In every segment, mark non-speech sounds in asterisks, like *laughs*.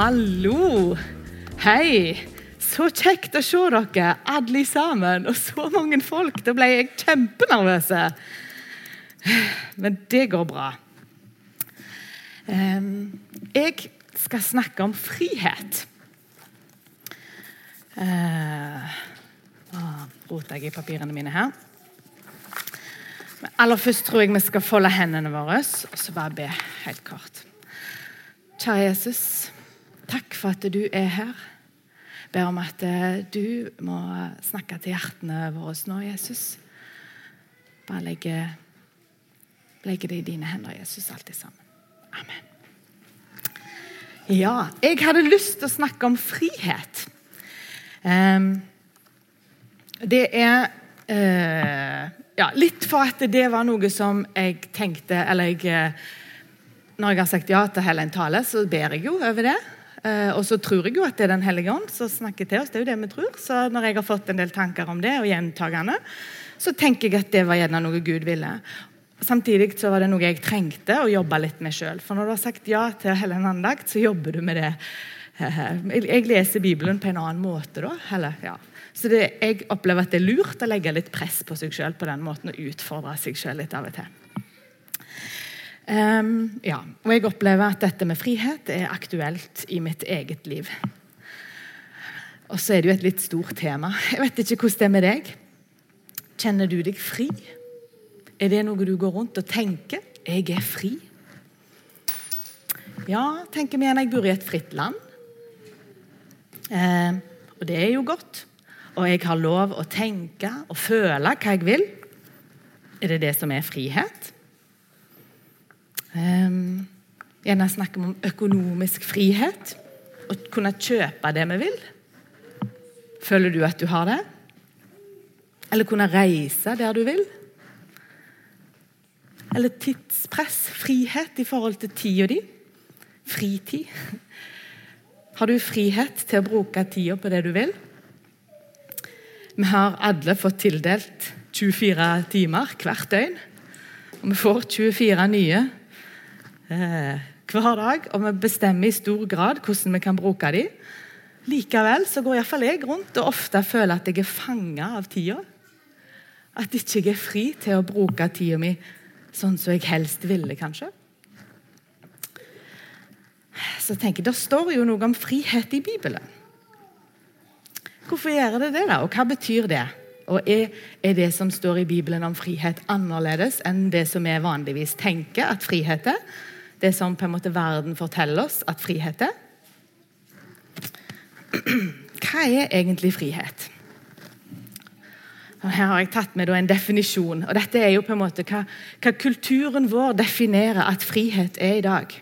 Hallo! Hei! Så kjekt å se dere, alle sammen, og så mange folk. Da ble jeg kjempenervøs. Men det går bra. Jeg skal snakke om frihet. Nå roter jeg i papirene mine her. Men aller først tror jeg vi skal folde hendene våre og så bare be helt kort. Kjære Jesus, takk for at du er her. Jeg ber om at eh, du må snakke til hjertene våre nå, Jesus. Bare legge, legge det i dine hender, Jesus, alltid sammen. Amen. Ja, jeg hadde lyst til å snakke om frihet. Um, det er uh, ja, litt for at det var noe som jeg tenkte Eller jeg eh, Når jeg har sagt ja til hele en tale, så ber jeg jo over det. Uh, og så tror jeg jo at det er Den hellige ånd som snakker til oss. Det er jo det vi tror. Så når jeg har fått en del tanker om det, og gjentagende, så tenker jeg at det var gjerne noe Gud ville. Samtidig så var det noe jeg trengte å jobbe litt med sjøl. For når du har sagt ja til hele en andakt, så jobber du med det. *laughs* Jeg leser Bibelen på en annen måte da. Eller, ja. Så det, jeg opplever at det er lurt å legge litt press på seg sjøl på den måten, og utfordre seg sjøl litt av og til. Um, ja, og jeg opplever at dette med frihet er aktuelt i mitt eget liv. Og så er det jo et litt stort tema. Jeg vet ikke hvordan det er med deg. Kjenner du deg fri? Er det noe du går rundt og tenker? Jeg er fri. Ja, tenker vi igjen. Jeg bor i et fritt land. Eh, og det er jo godt. Og jeg har lov å tenke og føle hva jeg vil. Er det det som er frihet? Um, gjerne snakker om økonomisk frihet. Å kunne kjøpe det vi vil. Føler du at du har det? Eller kunne reise der du vil? Eller tidspress, frihet i forhold til tida di? Fritid. Har du frihet til å bruke tida på det du vil? Vi har alle fått tildelt 24 timer hvert døgn. Og vi får 24 nye eh, hver dag, og vi bestemmer i stor grad hvordan vi kan bruke dem. Likevel så går iallfall jeg rundt og ofte føler at jeg er fanga av tida. At ikke jeg er fri til å bruke tida mi sånn som jeg helst ville, kanskje. Så tenker jeg, Det står jo noe om frihet i Bibelen. Hvorfor gjør det det, da? Og hva betyr det? Og er, er, det som står i Bibelen om frihet, annerledes enn det som vi vanligvis tenker at frihet er? Det som på en måte verden forteller oss at frihet er. *clears throat* Hva er egentlig frihet? Her har jeg tatt med en definisjon. og Dette er jo på en måte hva, hva kulturen vår definerer at frihet er i dag.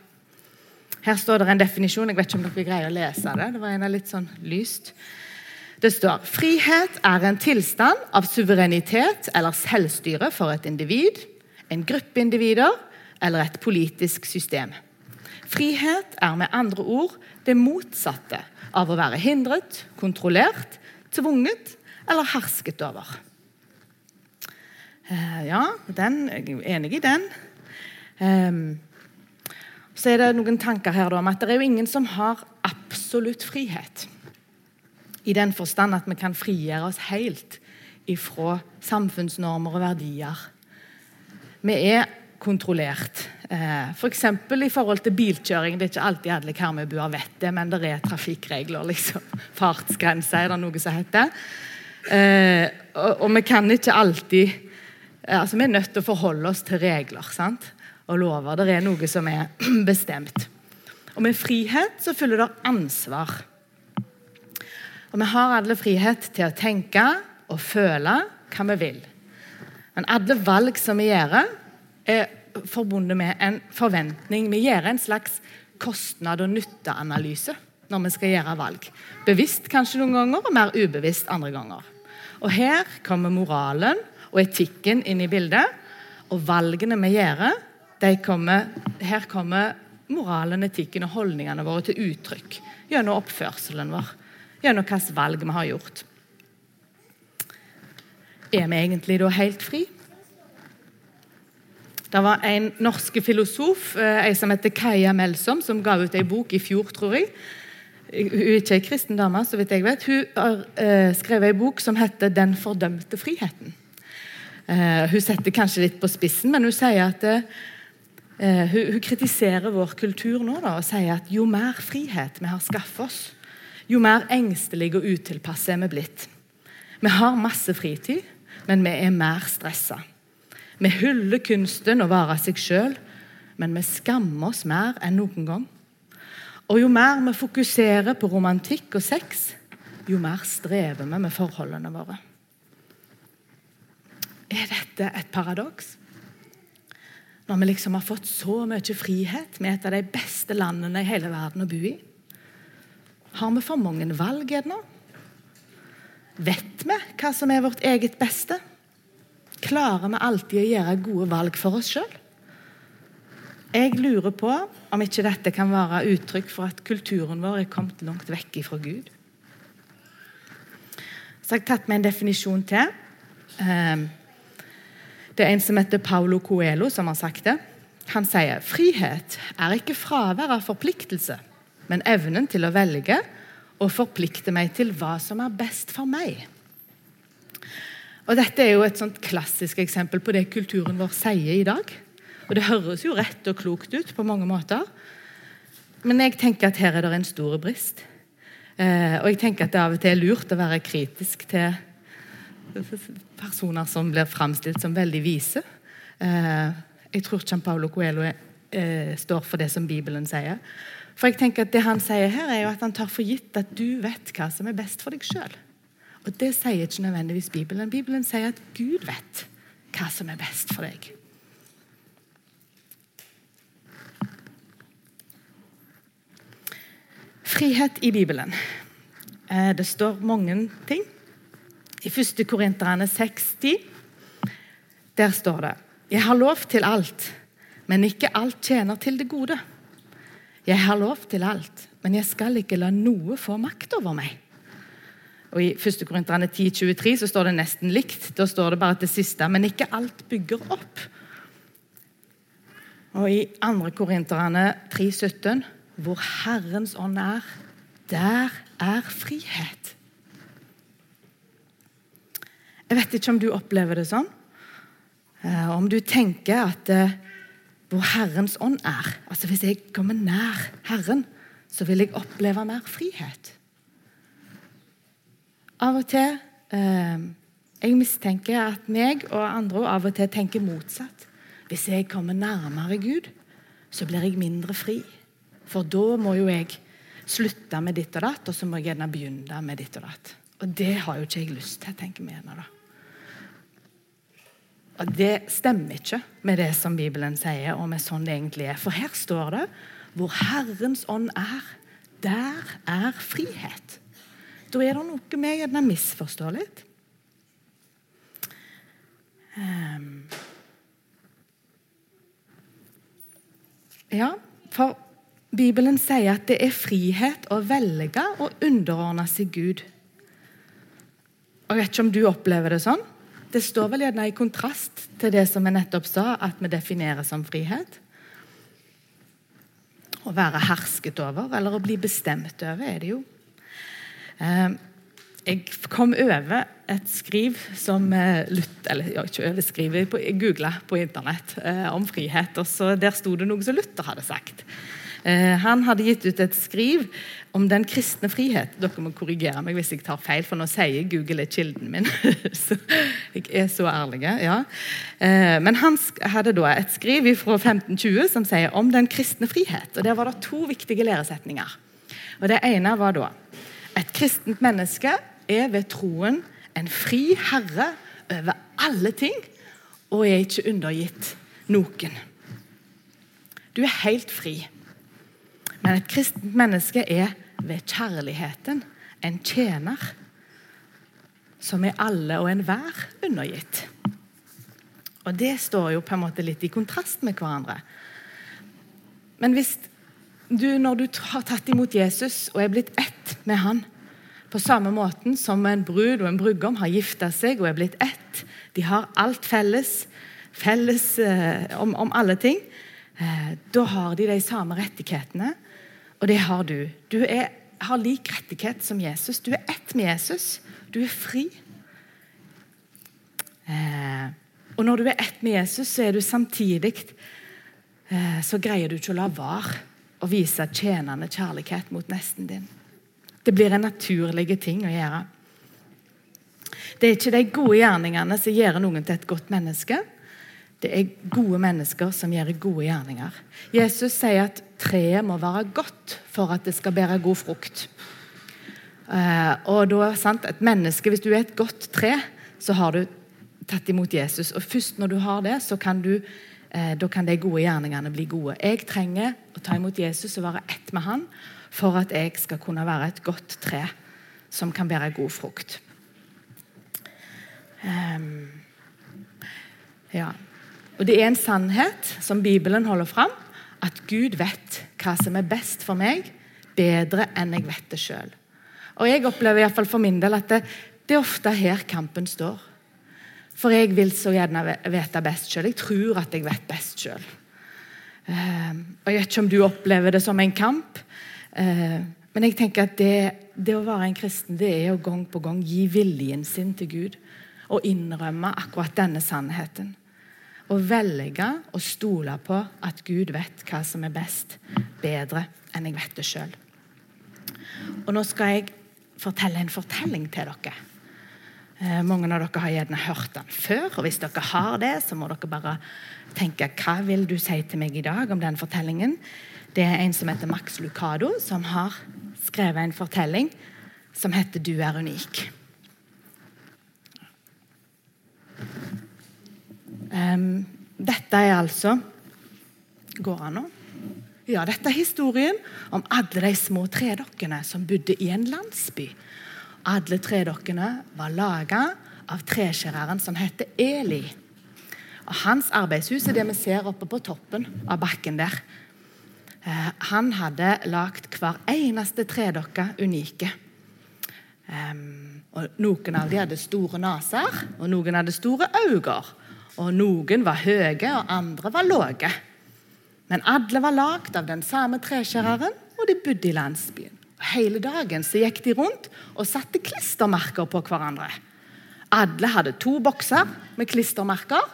Her står det en definisjon. Jeg vet ikke om dere greier å lese det. Det var en av litt sånn lyst. Det står frihet er en tilstand av suverenitet eller selvstyre for et individ, en gruppe individer eller et politisk system. Frihet er med andre ord det motsatte av å være hindret, kontrollert, tvunget eller hersket over. Eh, ja, den, jeg er enig i den. Ehm, så er det noen tanker her om at det er jo ingen som har absolutt frihet. I den forstand at vi kan frigjøre oss helt ifra samfunnsnormer og verdier. Vi er kontrollert. Eh, F.eks. For i forhold til bilkjøring. Det er ikke alltid alle Karmøybuer vet det, men det er trafikkregler. liksom. Fartsgrense er det noe som heter. Eh, og, vi kan ikke alltid altså Vi er nødt til å forholde oss til regler sant? og lover. Det er noe som er *clears throat* bestemt. Og med frihet så følger det ansvar. Og vi har alle frihet til å tenke og føle hva vi vil. Men alle valg som vi gjør, er forbundet med en forventning. Vi gjør en slags kostnad- og nytteanalyse når vi skal gjøre valg. Bevisst kanskje noen ganger, og mer ubevisst andre ganger. Og Her kommer moralen og etikken inn i bildet. Og valgene vi gjør, kommer, her kommer moralen, etikken og holdningene våre til uttrykk gjennom oppførselen vår. Gjennom hvilke valg vi har gjort. Er vi egentlig da helt fri? Det var en norsk filosof ei en som heter Kaja Melsom, som ga ut en bok i fjor, tror jeg. hun er ikke ei kristen dame, så vidt jeg vet, hun har eh, skrevet ei bok som heter 'Den fordømte friheten'. Eh, hun setter kanskje litt på spissen, men hun sier at eh, hun, kritiserer vår kultur nå da, og sier at jo mer frihet vi har skaffet oss, jo mer engstelige og utilpasse er vi blitt. Vi har masse fritid, men vi er mer stressa. Vi hyller kunsten å være seg sjøl, men vi skammer oss mer enn noen gang. Og jo mer vi fokuserer på romantikk og sex, jo mer strever vi med forholdene våre. Er dette et paradoks? Når vi liksom har fått så mye frihet med et av de beste landene i hele verden å bo i? Har vi for mange valg ennå? Vet vi hva som er vårt eget beste? Klarer vi alltid å gjøre gode valg for oss sjøl? Jeg lurer på om ikke dette kan være uttrykk for at kulturen vår er kommet langt vekk fra Gud. Så jeg har tatt med en definisjon til. Ehm, det er en som heter Paulo Coelho, som har sagt det. Han sier frihet er ikke fravær av forpliktelse, men evnen til å velge og forplikte meg til hva som er best for meg. Og Dette er jo et sånt klassisk eksempel på det kulturen vår sier i dag. Og det høres jo rett og klokt ut på mange måter. Men jeg tenker at her er det en stor brist. Eh, og jeg tenker at det av og til er lurt å være kritisk til personer som blir framstilt som veldig vise. Eh, jeg tror Gian Paolo Coelho eh, står for det som Bibelen sier. For jeg tenker at Det han sier her, er jo at han tar for gitt at du vet hva som er best for deg sjøl. Og det sier ikke nødvendigvis Bibelen. Bibelen sier at Gud vet hva som er best for deg. Frihet i Bibelen. Eh, det står mange ting. I 1. Korinterne 60 der står det Jeg har lov til alt, men ikke alt tjener til det gode. Jeg har lov til alt, men jeg skal ikke la noe få makt over meg. Og I 1. Korinterne 10,23 så står det nesten likt. Da står det bare det siste. Men ikke alt bygger opp. Og i 2. Korinterne 3,17 hvor Herrens ånd er, der er frihet. Jeg vet ikke om du opplever det sånn. Eh, om du tenker at eh, hvor Herrens ånd er altså Hvis jeg kommer nær Herren, så vil jeg oppleve mer frihet. Av og til eh, Jeg mistenker at meg og andre av og til tenker motsatt. Hvis jeg kommer nærmere Gud, så blir jeg mindre fri. For da må jo jeg slutte med ditt og datt, og så må jeg gjerne begynne med ditt og datt. Og det har jo ikke jeg lyst til, tenker vi gjerne da. Og Det stemmer ikke med det som Bibelen sier, og med sånn det egentlig er. For her står det hvor Herrens ånd er, der er frihet. Da er det noe vi gjerne misforstår litt. Um, ja, for Bibelen sier at det er frihet å velge å underordne seg Gud. Og Jeg vet ikke om du opplever det sånn. Det står vel gjerne i kontrast til det som jeg nettopp sa, at vi definerer som frihet. Å være hersket over, eller å bli bestemt over, er det jo. Eh, jeg kom over et skriv som lutt, Eller ikke over skrivet, jeg googla på internett eh, om frihet. og Der sto det noe som Luther hadde sagt. Eh, han hadde gitt ut et skriv om den kristne frihet. Dere må korrigere meg hvis jeg tar feil, for nå sier Google er kilden min. *laughs* så jeg er så ærlig. ja. Eh, men han hadde da et skriv fra 1520 som sier om den kristne frihet. og Der var det to viktige læresetninger. Og Det ene var da et kristent menneske er ved troen en fri herre over alle ting og er ikke undergitt noen. Du er helt fri. Men et kristent menneske er ved kjærligheten en tjener som er alle og enhver undergitt. Og Det står jo på en måte litt i kontrast med hverandre. Men hvis du, når du har tatt imot Jesus og er blitt ett med han, på samme måten som en brud og en brudgom har gifta seg og er blitt ett De har alt felles, felles eh, om, om, alle ting. Eh, da har de de samme rettighetene og det har du. Du er har lik rettighet som Jesus. Du er ett med Jesus. Du er fri. Eh, og når du er ett med Jesus, så er du samtidig eh, Så greier du ikke å la være å vise tjenende kjærlighet mot nesten din. Det blir en naturlig ting å gjøre. Det er ikke de gode gjerningene som gjør noen til et godt menneske. Det er gode mennesker som gjør gode gjerninger. Jesus sier at treet må være godt for at det skal bære god frukt. Eh, og da, sant, et menneske, Hvis du er et godt tre, så har du tatt imot Jesus. Og Først når du har det, så kan, du, eh, da kan de gode gjerningene bli gode. Jeg trenger å ta imot Jesus og være ett med han for at jeg skal kunne være et godt tre som kan bære god frukt. Um, ja. Og Det er en sannhet som Bibelen holder fram, at Gud vet hva som er best for meg, bedre enn jeg vet det sjøl. Og jeg opplever i hvert fall for min del at det, det er ofte her kampen står. For jeg vil så gjerne vite best sjøl. Jeg tror at jeg vet best sjøl. Uh, og jeg vet ikke om du opplever det som en kamp. Uh, men jeg tenker at det, det, å være en kristen det er å gang på gang gi viljen sin til Gud. Og innrømme akkurat denne sannheten. Og velge å stole på at Gud vet hva som er best, bedre enn jeg vet det sjøl. Og nå skal jeg fortelle en fortelling til dere. Eh, mange av dere har gjerne hørt den før, og hvis dere har det, så må dere bare tenke hva vil du si til meg i dag om den fortellingen. Det er en som heter Max Lucado, som har skrevet en fortelling som heter 'Du er unik'. Um, dette er altså Går an nå? Ja, dette er historien om alle de små tredokkene som bodde i en landsby. Alle tredokkene var laga av treskjæreren som heter Eli. Og hans arbeidshus er det vi ser oppe på toppen av bakken der. Eh, han hadde lagd hver eneste tredokke unike. og Noen av dem hadde store neser, og noen hadde store øyne. Og noen var høye, og andre var lave. Men alle var lagd av den samme treskjæreren, og de bodde i landsbyen. Hele dagen så gikk de rundt og satte klistremerker på hverandre. Alle hadde to bokser med klistremerker.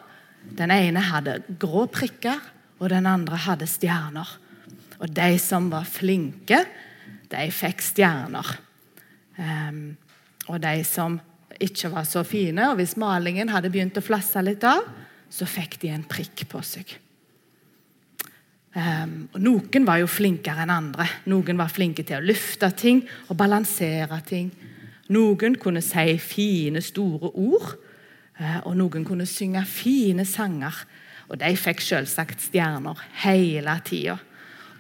Den ene hadde grå prikker, og den andre hadde stjerner. Og de som var flinke, de fikk stjerner. Um, og de som ikke var så fine, og hvis malingen hadde begynt å flasse litt av, så fikk de en prikk på seg. Um, og Noen var jo flinkere enn andre. Noen var flinke til å løfte ting og balansere ting. Noen kunne si fine, store ord, uh, og noen kunne synge fine sanger. Og de fikk selvsagt stjerner hele tida.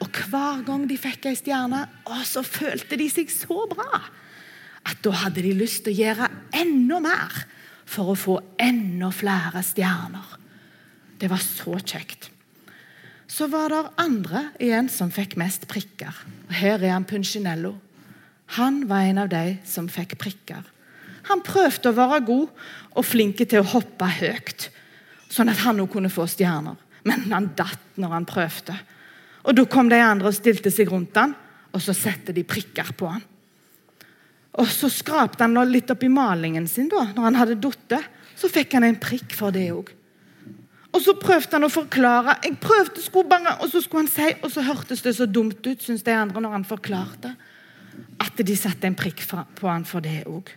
Og hver gang de fikk ei stjerne, å, så følte de seg så bra at da hadde de lyst til å gjøre enda mer for å få enda flere stjerner. Det var så kjekt. Så var det andre igjen som fikk mest prikker. Og Her er han Punchinello. Han var en av de som fikk prikker. Han prøvde å være god og flink til å hoppe høyt, sånn at han òg kunne få stjerner. Men han datt når han prøvde. Og Da kom de andre og stilte seg rundt han, og så satte de prikker på han. Og Så skrapte han litt opp i malingen sin da, når han hadde falt. Så fikk han en prikk for det òg. Og så prøvde han å forklare. Jeg prøvde sko bare, Og så skulle han si, og så hørtes det så dumt ut, syns de andre, når han forklarte. At de satte en prikk på han for det òg.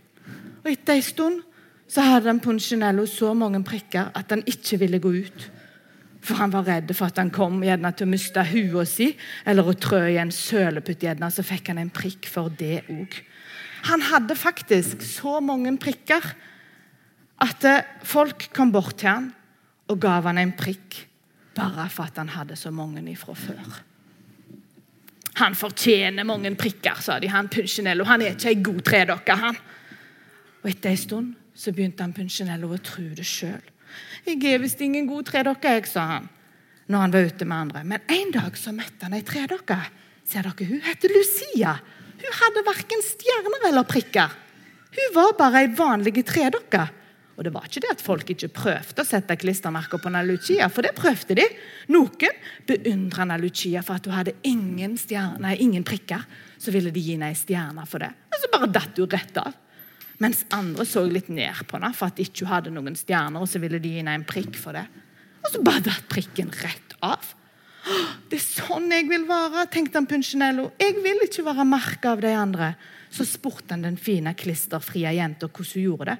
Og etter en stund så hadde han Punchinello så mange prikker at han ikke ville gå ut. For han var redd for at han kom gjerne til å miste hua si eller å trø i en sølepytt. gjerne, Så fikk han en prikk for det òg. Han hadde faktisk så mange prikker at eh, folk kom bort til han og gav han en prikk bare for at han hadde så mange ifra før. Han fortjener mange prikker, sa de. Han Punchinello. Han er ikke ei god tredokke, han. Og Etter en stund så begynte han Punchinello å tro det sjøl. 'Jeg er visst ingen god tredokke', jeg, sa han når han var ute med andre. Men en dag så møtte han ei tredokke. Ser dere, Hun heter Lucia. Hun hadde verken stjerner eller prikker. Hun var bare ei vanlig tredokke. Og det var ikke det at folk ikke prøvde å sette klistremerker på Anna Lucia, for det prøvde de. Noen beundra Anna Lucia for at hun hadde ingen, stjerne, ingen prikker. Så ville de gi henne ei stjerne for det. Og så bare datt hun rett av. Mens andre så litt ned på henne for at ikke hun hadde noen stjerner, og så ville de gi henne en prikk for det. Og så bare datt prikken rett av. Det er sånn jeg vil være, tenkte han Punchinello. Jeg vil ikke være merka av de andre. Så spurte han den fine, klisterfrie jenta hvordan hun gjorde det.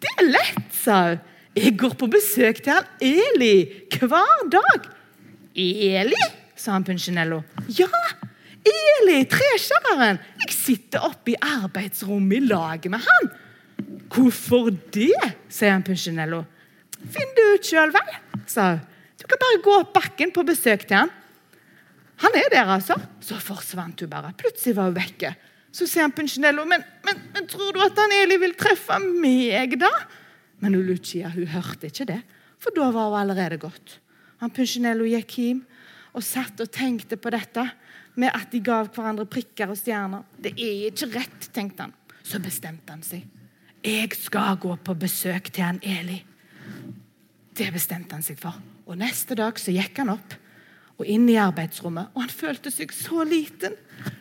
Det er lett, sa hun. Jeg går på besøk til han Eli hver dag. Eli? sa han Punchinello. Ja, Eli, treskjæreren. Jeg sitter oppe i arbeidsrommet i lag med han. Hvorfor det? sier han Punchinello. Finn det ut sjøl, vel, sa hun. Du kan bare gå opp bakken på besøk til han. Han er der, altså. Så forsvant hun bare. Plutselig var hun vekke. Så sier han Punchinello, men, men, men, tror du at han Eli vil treffe meg, da? Men Lucia hun hørte ikke det, for da var hun allerede gått. Han Punchinello gikk hjem og satt og tenkte på dette med at de gav hverandre prikker og stjerner. Det er ikke rett, tenkte han. Så bestemte han seg. Jeg skal gå på besøk til han Eli. Det bestemte han seg for. Og Neste dag så gikk han opp og inn i arbeidsrommet, og han følte seg så liten.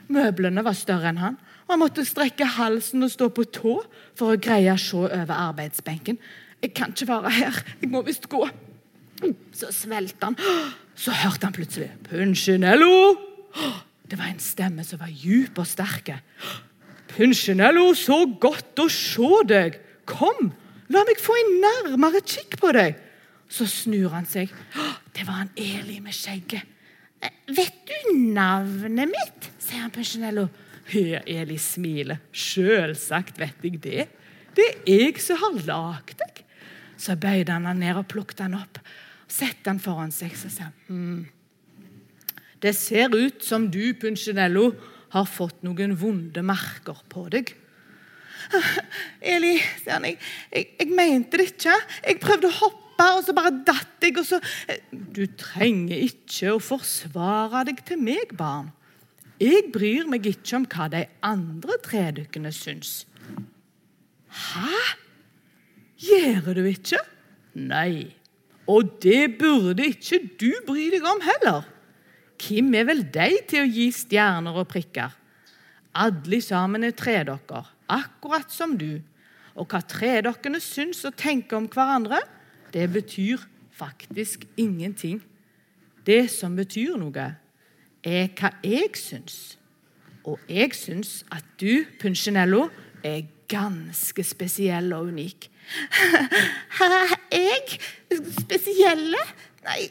Møblene var større enn han, og han måtte strekke halsen og stå på tå for å greie å se over arbeidsbenken. 'Jeg kan ikke være her. Jeg må visst gå.' Så svelget han. Så hørte han plutselig 'Punchinello!' Det var en stemme som var djup og sterk. 'Punchinello, så godt å se deg. Kom, la meg få en nærmere kikk på deg.' Så snur han seg. Det var han Eli med skjegget. «Eh, vet du navnet mitt? sier han Punchinello. Eli smiler. 'Sjølsagt vet jeg det. Det er jeg som har lagd deg. Så bøyde han han ned og plukket han opp. Sette han foran seg. Så sa han hm. Det ser ut som du, Punchinello, har fått noen vonde merker på deg. Eli, sier han, jeg, jeg, jeg mente det ikke. Jeg prøvde å hoppe pappa, og så bare datt jeg, og så Du trenger ikke å forsvare deg til meg, barn. Jeg bryr meg ikke om hva de andre tredykkene syns. Hæ? Gjør du ikke? Nei. Og det burde ikke du bry deg om heller. Hvem er vel de til å gi stjerner og prikker? Alle sammen er tredokker, akkurat som du. Og hva tredokkene syns og tenker om hverandre, det betyr faktisk ingenting. Det som betyr noe, er hva jeg syns. Og jeg syns at du, Punchinello, er ganske spesiell og unik. *laughs* jeg? Spesielle? Nei,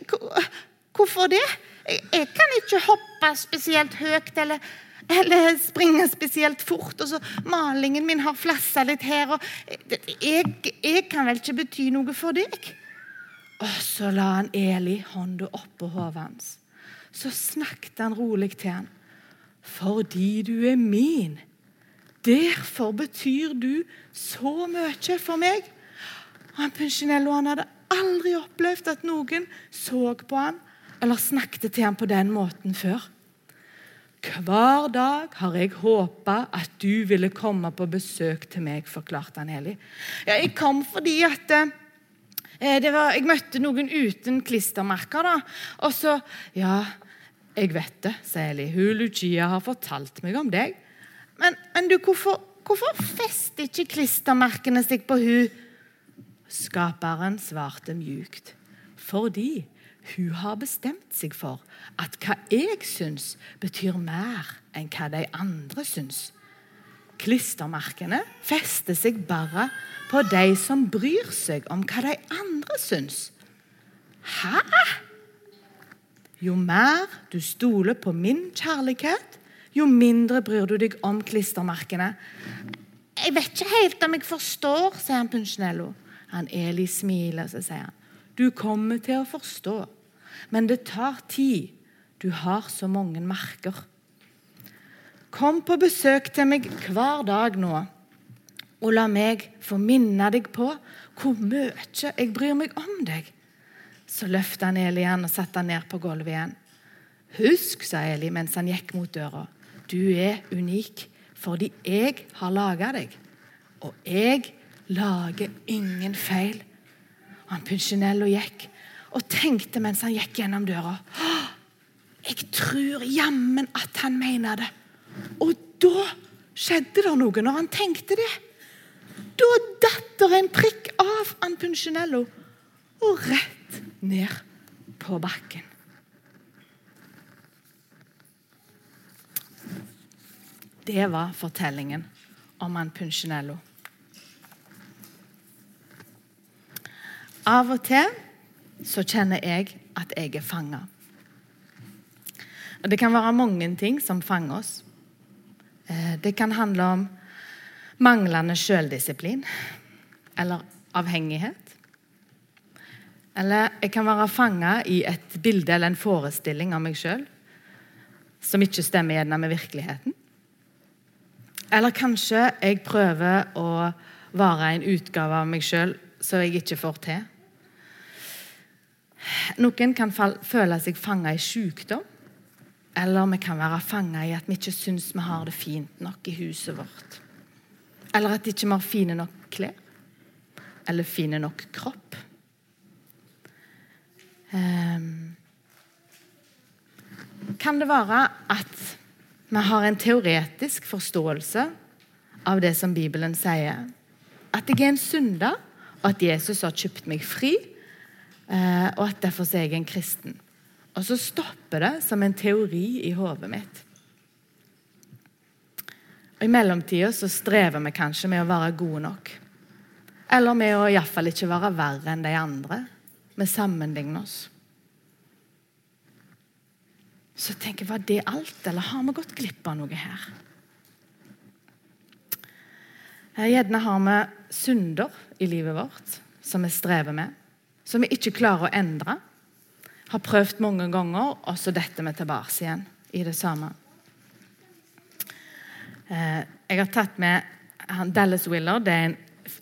hvorfor det? Jeg kan ikke hoppe spesielt høyt eller eller springe spesielt fort. og så Malingen min har flassa litt her. og jeg, jeg, kan vel ikke bety noe for deg? Og så la han Eli hånda oppå hodet hans. Så snakket han rolig til han. Fordi du er min. Derfor betyr du så mye for meg. Han Punchinello han hadde aldri opplevd at noen så på han eller snakket til han på den måten før. Hver dag har jeg håpa at du ville komme på besøk til meg, forklarte han Eli. Ja, jeg kom fordi at eh, var, jeg møtte noen uten klistremerker. da. Og så Ja, jeg vet det, sa Eli. Hun Lucia har fortalt meg om deg. Men, men du, hvorfor, hvorfor fester ikke klistremerkene seg på hun? Skaperen svarte mjukt. Fordi hun har bestemt seg for at hva jeg syns, betyr mer enn hva de andre syns. Klistermerkene fester seg bare på de som bryr seg om hva de andre syns. Hæ? Jo mer du stoler på min kjærlighet, jo mindre bryr du deg om klistermerkene. Jeg vet ikke helt om jeg forstår, sier han Punchinello. Han Eli smiler, så sier han. Du kommer til å forstå. Men det tar tid. Du har så mange merker. Kom på besøk til meg hver dag nå, og la meg få minne deg på hvor mye jeg bryr meg om deg. Så løfta han Eli igjen og satte han ned på gulvet igjen. Husk, sa Eli mens han gikk mot døra, du er unik fordi jeg har laga deg. Og jeg lager ingen feil. Han Punchinello gikk og tenkte mens han gikk gjennom døra Jeg tror jammen at han mener det. Og da skjedde det noe når han tenkte det. Da datt det en prikk av han Punchinello og rett ned på bakken. Det var fortellingen om han Punchinello. Av og til så kjenner jeg at jeg er fanga. Det kan være mange ting som fanger oss. Eh, det kan handle om manglende sjøldisiplin eller avhengighet. Eller jeg kan være fanga i et bilde eller en forestilling av meg sjøl som ikke stemmer gjerne med virkeligheten. Eller kanskje jeg prøver å være en utgave av meg sjøl som jeg ikke får til. Noen kan føle seg fanga i sykdom. Eller vi kan være fanga i at vi ikke syns vi har det fint nok i huset vårt. Eller at vi ikke har fine nok klær. Eller fine nok kropp. Um, kan det være at vi har en teoretisk forståelse av det som Bibelen sier? At jeg er en synder, og at Jesus har kjøpt meg fri, og at derfor er jeg en kristen. Og så stopper det som en teori i hodet mitt. Og I mellomtida så strever vi kanskje med å være gode nok. Eller med å iallfall ikke være verre enn de andre. Vi sammenligner oss. Så tenker jeg Var det alt, eller har vi gått glipp av noe her? Gjerne har vi synder i livet vårt som vi strever med, som vi ikke klarer å endre. Har prøvd mange ganger, og så detter vi tilbake igjen i det samme. Eh, jeg har tatt med Dallas Willard, det er en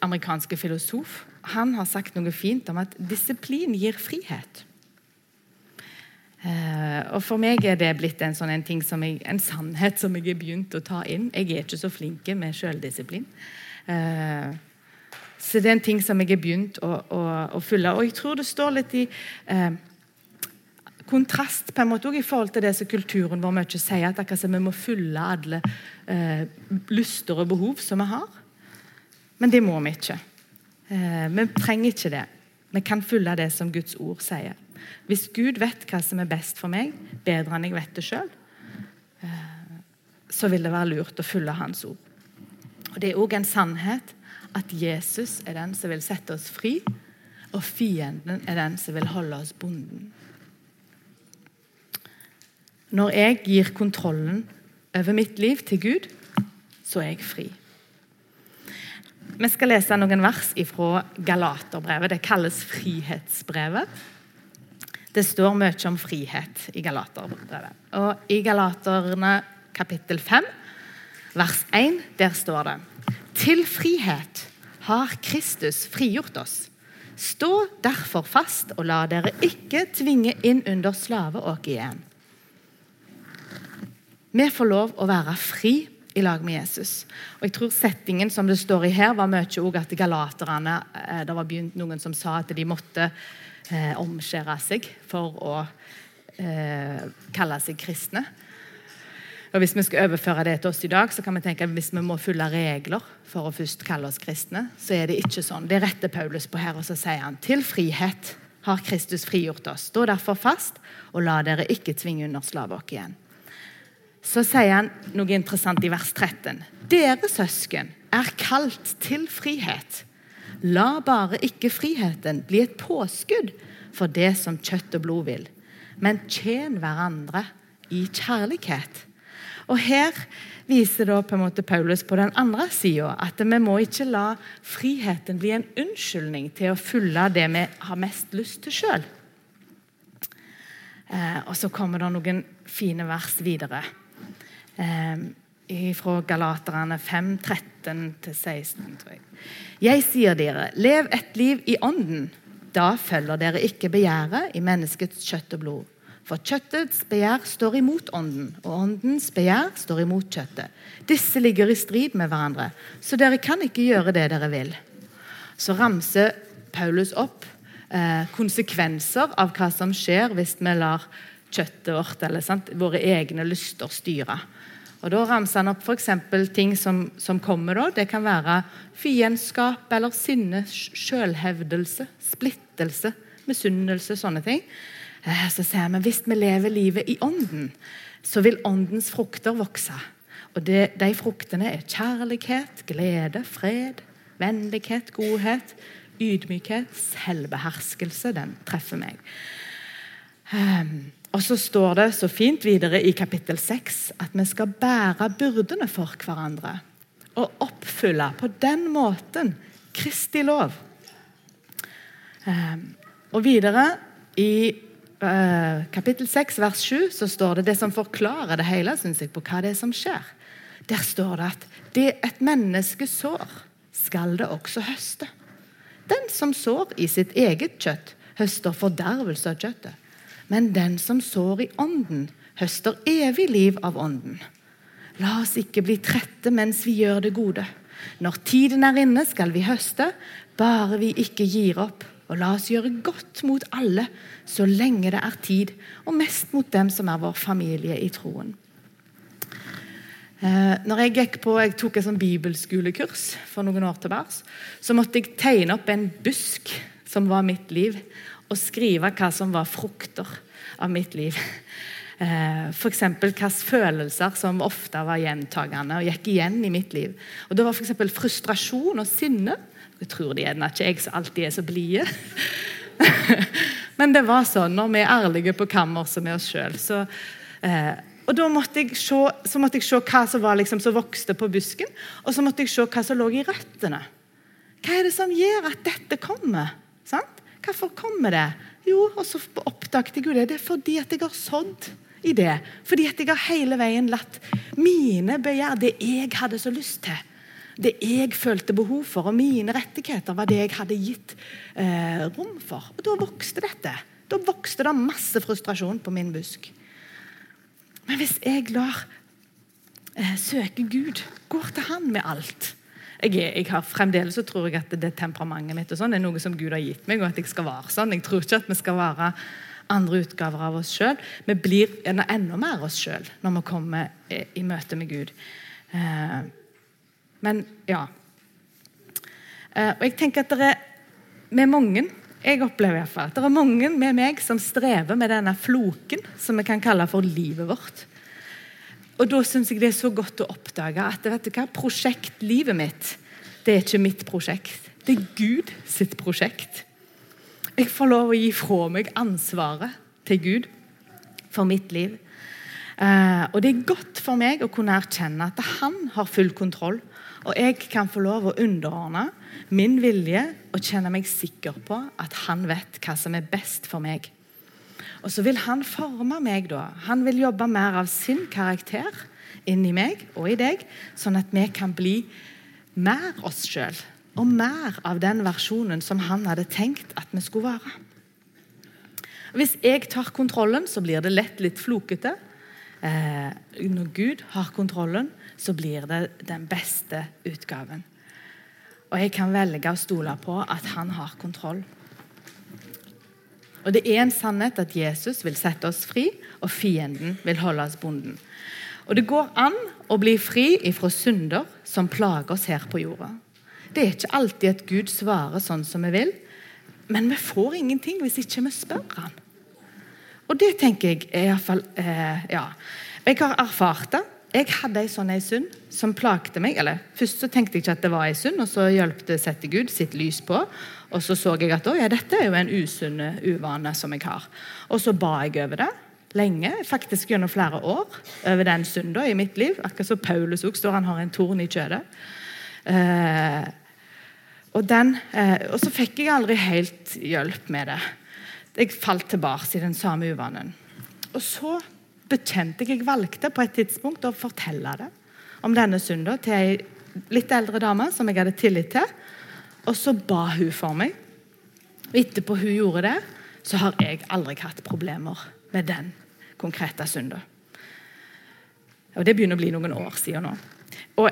amerikansk filosof. Han har sagt noe fint om at disiplin gir frihet. Eh, og For meg er det blitt en, sånn en, jeg, en sannhet som jeg har begynt å ta inn. Jeg er ikke så flink med sjøldisiplin. Eh, så det er en ting som jeg har begynt å, å, å følge. Og jeg tror det står litt i kontrast på en måte også i forhold til det som kulturen vår mye sier, at akkurat vi må fylle alle eh, lyster og behov som vi har. Men det må vi ikke. Eh, vi trenger ikke det. Vi kan fylle det som Guds ord sier. Hvis Gud vet hva som er best for meg, bedre enn jeg vet det sjøl, eh, så vil det være lurt å fylle Hans ord. Og Det er òg en sannhet at Jesus er den som vil sette oss fri, og fienden er den som vil holde oss bonden. Når jeg gir kontrollen over mitt liv til Gud, så er jeg fri. Vi skal lese noen vers fra Galaterbrevet. Det kalles Frihetsbrevet. Det står mye om frihet i Galaterbrevet. Og I Galaterne kapittel 5, vers 1, der står det Til frihet har Kristus frigjort oss. Stå derfor fast, og la dere ikke tvinge inn under slaveåk igjen. Vi får lov å være fri i lag med Jesus. Og jeg tror Settingen som det står i her, var mye òg at galaterne eh, Det var begynt noen som sa at de måtte eh, omskjære seg for å eh, kalle seg kristne. Og Hvis vi skal overføre det til oss i dag, så kan vi tenke at hvis vi må følge regler for å først kalle oss kristne, så er det ikke sånn. Det retter Paulus på her, og så sier han til frihet har Kristus frigjort oss. Stå derfor fast, og la dere ikke tvinge under slaveåk igjen så sier han noe interessant i vers 13. Dere søsken er kalt til frihet. La bare ikke friheten bli et påskudd for det som kjøtt og blod vil, men tjen hverandre i kjærlighet. Og Her viser da på en måte Paulus på den andre sida at vi må ikke la friheten bli en unnskyldning til å følge det vi har mest lyst til sjøl. Eh, og så kommer det noen fine vers videre eh, fra Galaterne 5, 13-16. tror jeg. Jeg sier dere, lev et liv i ånden. Da følger dere ikke begjæret i menneskets kjøtt og blod. For kjøttets begjær står imot ånden, og åndens begjær står imot kjøttet. Disse ligger i strid med hverandre, så dere kan ikke gjøre det dere vil. så ramser Paulus opp eh, konsekvenser av hva som skjer hvis vi lar kjøttet vårt eller sant, våre egne lyster styre. Og Da ramser han opp f.eks. ting som, som, kommer. da. Det kan være fiendskap eller sinne, selvhevdelse, splittelse, misunnelse, sånne ting. Eh, så sier vi hvis vi lever livet i ånden, så vil åndens frukter vokse. Og det, De fruktene er kjærlighet, glede, fred, vennlighet, godhet, ydmykhet, selvbeherskelse. Den treffer meg. Um, og så står det så fint videre i kapittel 6 at vi skal bære byrdene for hverandre. Og oppfylle på den måten Kristi lov. Um, og videre i kapittel 6 vers 7 så står det det som forklarer det hele synes jeg, på hva det er som skjer. Der står det at det et menneske sår, skal det også høste. Den som sår i sitt eget kjøtt, høster fordervelse av kjøttet. Men den som sår i ånden, høster evig liv av ånden. La oss ikke bli trette mens vi gjør det gode. Når tiden er inne, skal vi høste, bare vi ikke gir opp. Og la oss gjøre godt mot alle så lenge det er tid, og mest mot dem som er vår familie i troen. Eh, når jeg gikk på, jeg tok et sånn bibelskolekurs for noen år tilbake, så måtte jeg tegne opp en busk som var mitt liv, og skrive hva som var frukter av mitt liv. Eh, F.eks. hvilke følelser som ofte var gjentagende og gikk igjen i mitt liv. Og Det var f.eks. frustrasjon og sinne. Jeg tror det gjerne ikke jeg som alltid er så blide. *laughs* Men det var sånn når vi er ærlige på kammerset med oss sjøl. Eh, og da måtte jeg se, så måtte jeg se hva som, var liksom, som vokste på busken, og så måtte jeg se hva som lå i røttene. Hva er det som gjør at dette kommer? Sant? Hvorfor kommer det? Jo, og så oppdaget jeg jo det. Det er fordi at jeg har sådd i det. Fordi at jeg har hele veien latt mine begjær, det jeg hadde så lyst til, det jeg følte behov for, og mine rettigheter, var det jeg hadde gitt eh, rom for. Og da vokste dette. Da vokste det masse frustrasjon på min busk. Men hvis jeg lar eh, søke Gud, går til Han med alt jeg, jeg har Fremdeles så tror jeg at det, det temperamentet mitt og sånn, er noe som Gud har gitt meg, og at jeg skal være sånn. Jeg tror ikke at vi skal være andre utgaver av oss sjøl. Vi blir enda, mer oss sjøl når vi kommer i, i, møte med Gud. Eh, men ja. Eh, og jeg tenker at det er med mange jeg opplever i hvert fall, at det er mange med meg som strever med denne floken som vi kan kalle for livet vårt. Og Da syns jeg det er så godt å oppdage at vet du hva, prosjektlivet mitt det er ikke mitt prosjekt. Det er Gud sitt prosjekt. Jeg får lov å gi fra meg ansvaret til Gud for mitt liv. Eh, og det er godt for meg å kunne erkjenne at han har full kontroll. Og jeg kan få lov å underordne min vilje og kjenne meg sikker på at han vet hva som er best for meg. Og så vil han forme meg da. Han vil jobbe mer av sin karakter inni meg og i deg, sånn at vi kan bli mer oss sjøl. Og mer av den versjonen som han hadde tenkt at vi skulle være. Hvis jeg tar kontrollen, så blir det lett litt flokete. Eh, når Gud har kontrollen, så blir det den beste utgaven. Og jeg kan velge å stole på at han har kontroll. Og Det er en sannhet at Jesus vil sette oss fri, og fienden vil holde oss bonden. Og Det går an å bli fri ifra synder som plager oss her på jorda. Det er ikke alltid at Gud svarer sånn som vi vil, men vi får ingenting hvis ikke vi spør han. Og det tenker jeg er iallfall eh, Ja. Jeg har erfart det. Jeg hadde ei sånn ei synd som plagte meg. eller Først så tenkte jeg ikke at det var ei synd, og så hjalp det sette Gud sitt lys på. Og så så jeg at ja, dette er jo en usunn uvane som jeg har. Og så ba jeg over det lenge, faktisk gjennom flere år, over den synda i mitt liv. Akkurat som Paulus også står han har en torn i kjødet. Eh, og, den, eh, og så fikk jeg aldri helt hjelp med det. Jeg falt tilbake i den samme uvanen. Og så bekjente jeg valgte på et tidspunkt å fortelle det om denne synden til ei litt eldre dame som jeg hadde tillit til. Og så ba hun for meg. Og etterpå hun gjorde det, så har jeg aldri hatt problemer med den konkrete synden Og Det begynner å bli noen år siden nå. Og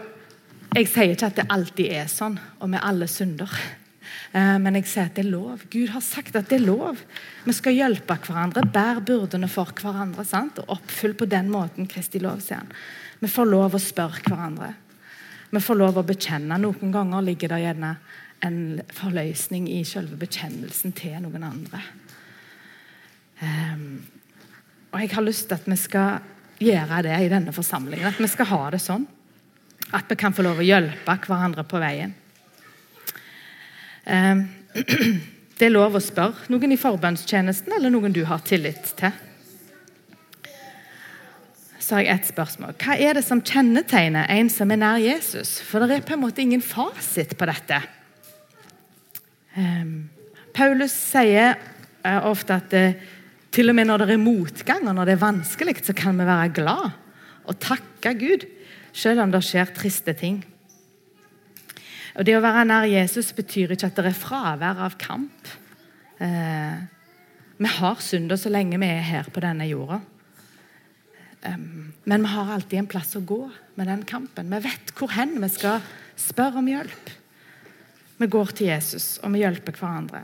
Jeg sier ikke at det alltid er sånn, og med alle synder. Eh, men jeg sier at det er lov. Gud har sagt at det er lov. Vi skal hjelpe hverandre, bære byrdene for hverandre. sant? Og oppfylle på den måten Kristi lov, sier han. Vi får lov å spørre hverandre. Vi får lov å bekjenne. Noen ganger ligger det gjerne en forløsning i selve bekjennelsen til noen andre. Um, og jeg har lyst til at vi skal gjøre det i denne forsamlingen. At vi skal ha det sånn. At vi kan få lov å hjelpe hverandre på veien. Um, *clears throat* det er lov å spørre noen i forbønnstjenesten eller noen du har tillit til. Så har jeg ett spørsmål. Hva er det som kjennetegner en som er nær Jesus? For det er på en måte ingen fasit på dette. Um, Paulus sier uh, ofte at uh, til og med når det er motgang og når det er vanskelig, så kan vi være glad og takke Gud, selv om det skjer triste ting. Og Det å være nær Jesus betyr ikke at det er fravær av kamp. Eh, vi har synder så lenge vi er her på denne jorda. Um, men vi har alltid en plass å gå med den kampen. Vi vet hvor hen vi skal spørre om hjelp. Vi går til Jesus, og vi hjelper hverandre.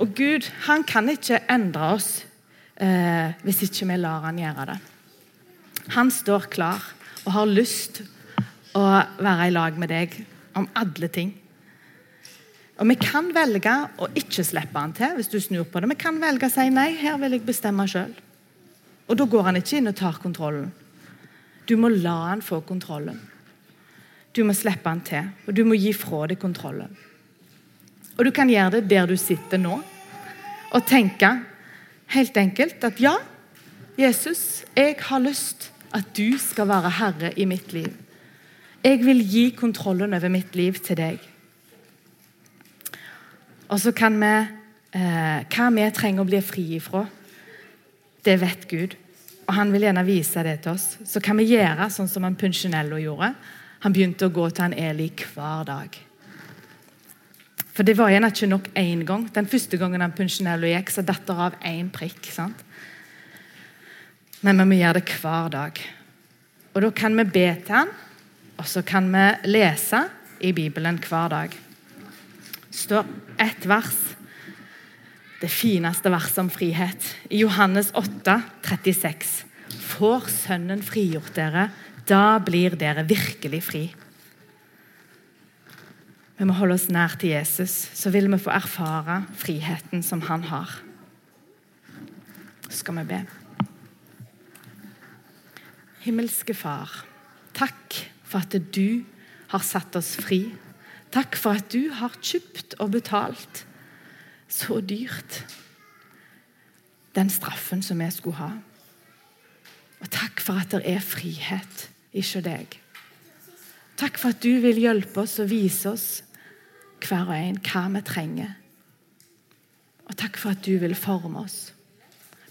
Og Gud han kan ikke endre oss eh, hvis ikke vi lar han gjøre det. Han står klar og har lyst å være i lag med deg om alle ting. Og Vi kan velge å ikke slippe han til hvis du snur på det. Vi kan velge å si nei, her vil jeg bestemme sjøl. Og da går han ikke inn og tar kontrollen. Du må la han få kontrollen. Du må slippe han til, og du må gi fra deg kontrollen. Og du kan gjøre det der du sitter nå, og tenke helt enkelt at ja, Jesus, jeg har lyst at du skal være herre i mitt liv. Jeg vil gi kontrollen over mitt liv til deg. Og så kan vi eh, Hva vi trenger å bli fri ifra, det vet Gud. Og han vil gjerne vise det til oss. Så kan vi gjøre sånn som han Punchinello gjorde. Han begynte å gå til han Eli hver dag. For det var gjerne ikke nok én gang. Den første gangen han Punchinello gikk, så datt det av én prikk. sant? Men vi må gjøre det hver dag. Og da kan vi be til han, og så kan vi lese i Bibelen hver dag. Det står ett vers, det fineste verset om frihet, i Johannes 8, 36. Får Sønnen frigjort dere, da blir dere virkelig fri. Vi må holde oss nær til Jesus, så vil vi få erfare friheten som han har. Så skal vi be. Himmelske Far, takk for at du har satt oss fri. Takk for at du har kjøpt og betalt så dyrt den straffen som vi skulle ha. Og takk for at det er frihet ikke deg. Takk for at du vil hjelpe oss og vise oss hver og en hva vi trenger. Og takk for at du vil forme oss.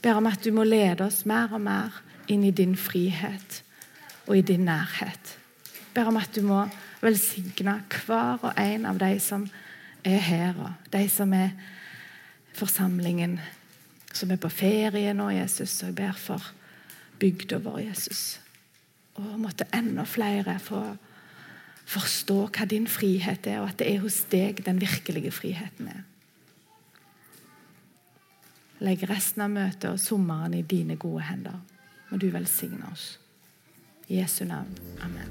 Ber om at du må lede oss mer og mer inn i din frihet og i din nærhet. Ber om at du må velsigne hver og en av de som er her, og de som er forsamlingen, som er på ferie nå, Jesus. Og jeg ber for bygda vår, Jesus. Og måtte enda flere få forstå hva din frihet er, og at det er hos deg den virkelige friheten er. Legg resten av møtet og sommeren i dine gode hender. Må du velsigne oss. Yes, Jesu namn. Amen.